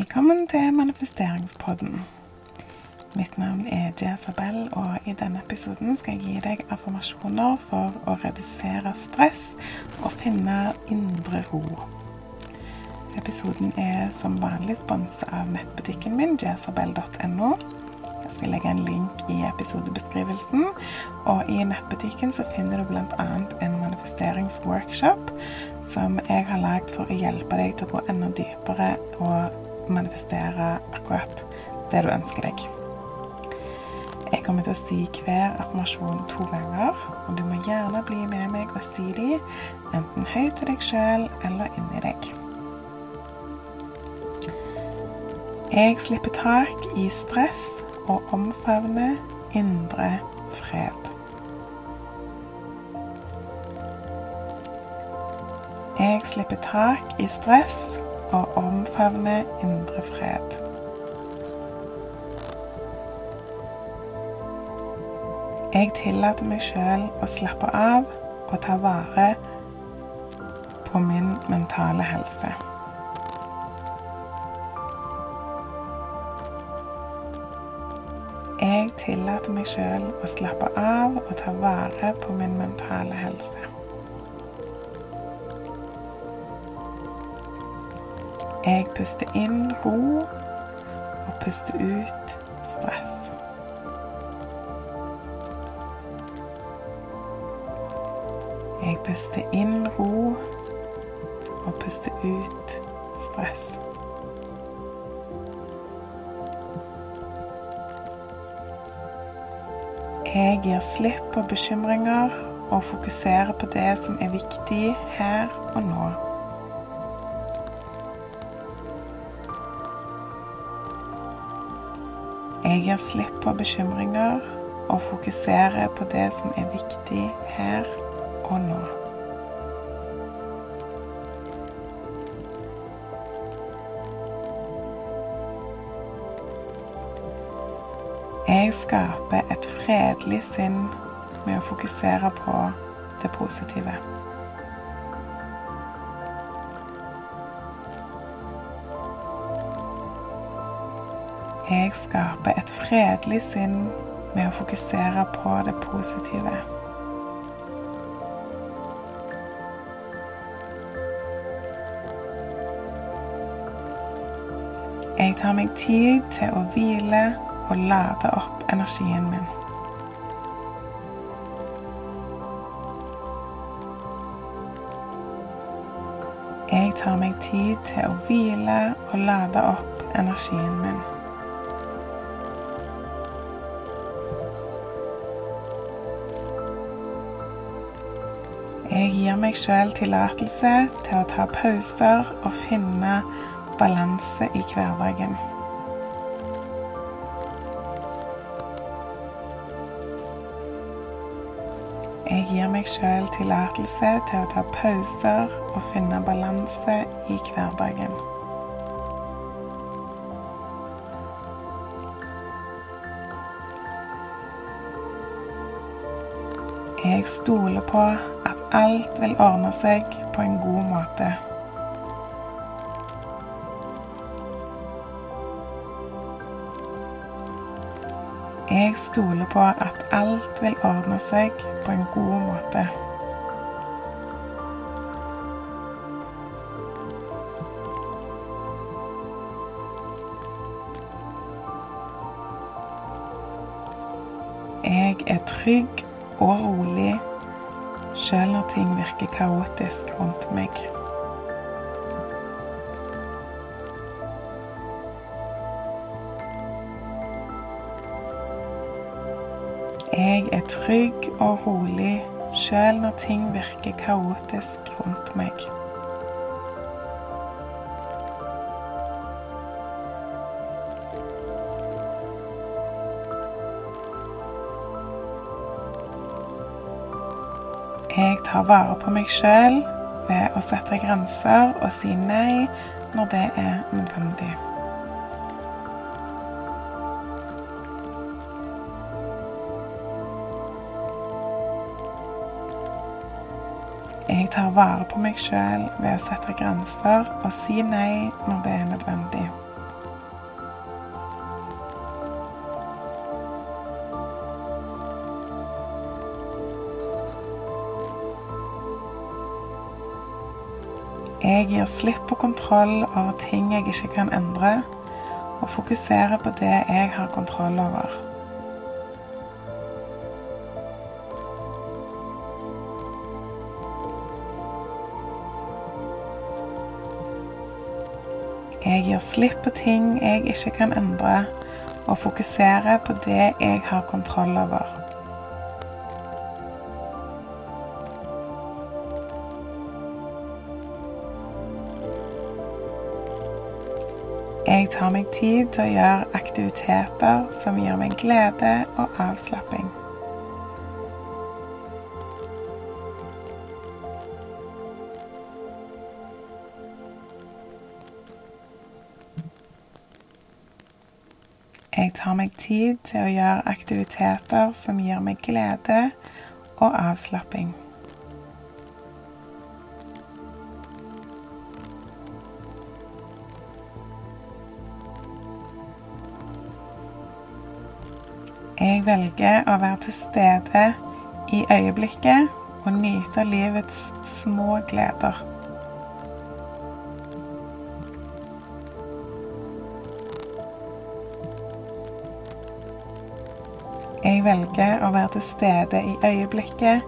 Velkommen til manifesteringspodden. Mitt navn er Jezabel, og i denne episoden skal jeg gi deg affirmasjoner for å redusere stress og finne indre ro. Episoden er som vanlig sponset av nettbutikken min, jezabel.no. Jeg skal legge en link i episodebeskrivelsen. Og i nettbutikken så finner du bl.a. en manifesteringsworkshop som jeg har lagd for å hjelpe deg til å gå enda dypere og manifestere akkurat det du ønsker deg. Jeg kommer til å si hver affirmasjon to ganger, og du må gjerne bli med meg og si de enten høyt til deg sjøl eller inni deg. Jeg slipper tak i stress og omfavner indre fred. Jeg slipper tak i stress og omfavne indre fred. Jeg tillater meg sjøl å slappe av og ta vare på min mentale helse. Jeg tillater meg sjøl å slappe av og ta vare på min mentale helse. Jeg puster inn ro og puster ut stress. Jeg puster inn ro og puster ut stress. Jeg gir slipp på bekymringer og fokuserer på det som er viktig her og nå. Jeg gir slipp på bekymringer og fokuserer på det som er viktig her og nå. Jeg skaper et fredelig sinn med å fokusere på det positive. Jeg skaper et fredelig sinn med å fokusere på det positive. Jeg tar meg tid til å hvile og lade opp energien min. Jeg tar meg tid til å hvile og lade opp energien min. Jeg gir meg sjøl tillatelse til å ta pauser og finne balanse i hverdagen. Jeg gir meg sjøl tillatelse til å ta pauser og finne balanse i hverdagen. Jeg stoler på at alt vil ordne seg på en god måte. Jeg stoler på at alt vil ordne seg på en god måte. Jeg er trygg og rolig sjøl når ting virker kaotisk rundt meg. Jeg er trygg og rolig sjøl når ting virker kaotisk rundt meg. Jeg tar vare på meg sjøl ved å sette grenser og si nei når det er nødvendig. Jeg tar vare på meg sjøl ved å sette grenser og si nei når det er nødvendig. Jeg gir slipp på kontroll over ting jeg ikke kan endre, og fokuserer på det jeg har kontroll over. Jeg gir slipp på ting jeg ikke kan endre, og fokuserer på det jeg har kontroll over. Jeg tar meg tid til å gjøre aktiviteter som gir meg glede og avslapping. Jeg tar meg tid til å gjøre aktiviteter som gir meg glede og avslapping. Jeg velger å være til stede i øyeblikket og nyte livets små gleder. Jeg velger å være til stede i øyeblikket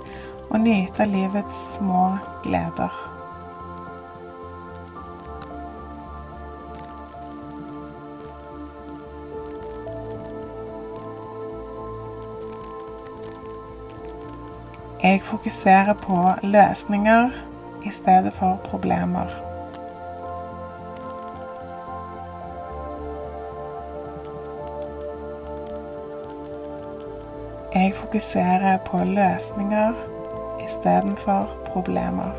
og nyte livets små gleder. Jeg fokuserer på løsninger i stedet for problemer. Jeg fokuserer på løsninger istedenfor problemer.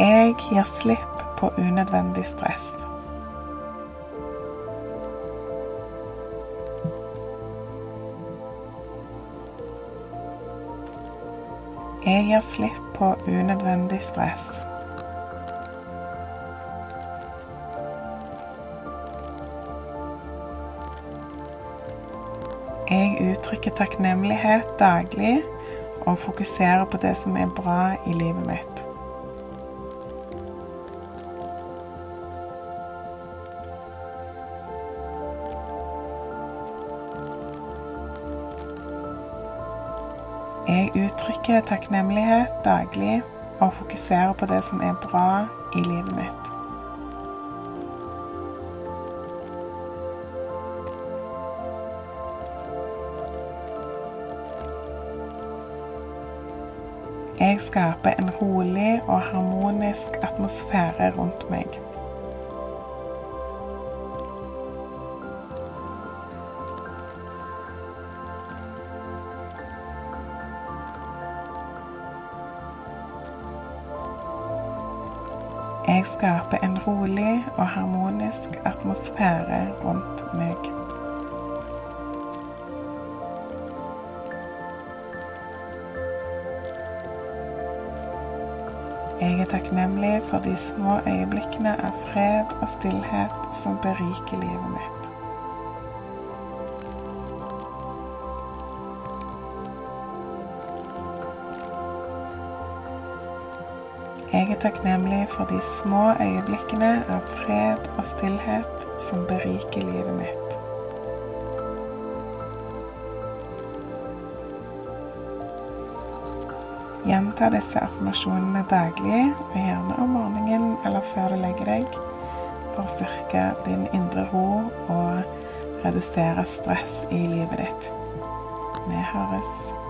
Jeg gir slipp på unødvendig stress. Jeg gir slipp på unødvendig stress. Jeg uttrykker takknemlighet daglig og fokuserer på det som er bra i livet mitt. Jeg uttrykker takknemlighet daglig og fokuserer på det som er bra i livet mitt. Jeg skaper en rolig og harmonisk atmosfære rundt meg. Jeg skaper en rolig og harmonisk atmosfære rundt meg. Jeg er takknemlig for de små øyeblikkene av fred og stillhet som beriker livet mitt. Jeg er takknemlig for de små øyeblikkene av fred og stillhet som beriker livet mitt. Gjenta disse affirmasjonene daglig, og gjerne om morgenen eller før du legger deg, for å styrke din indre ro og redusere stress i livet ditt. Vi høres.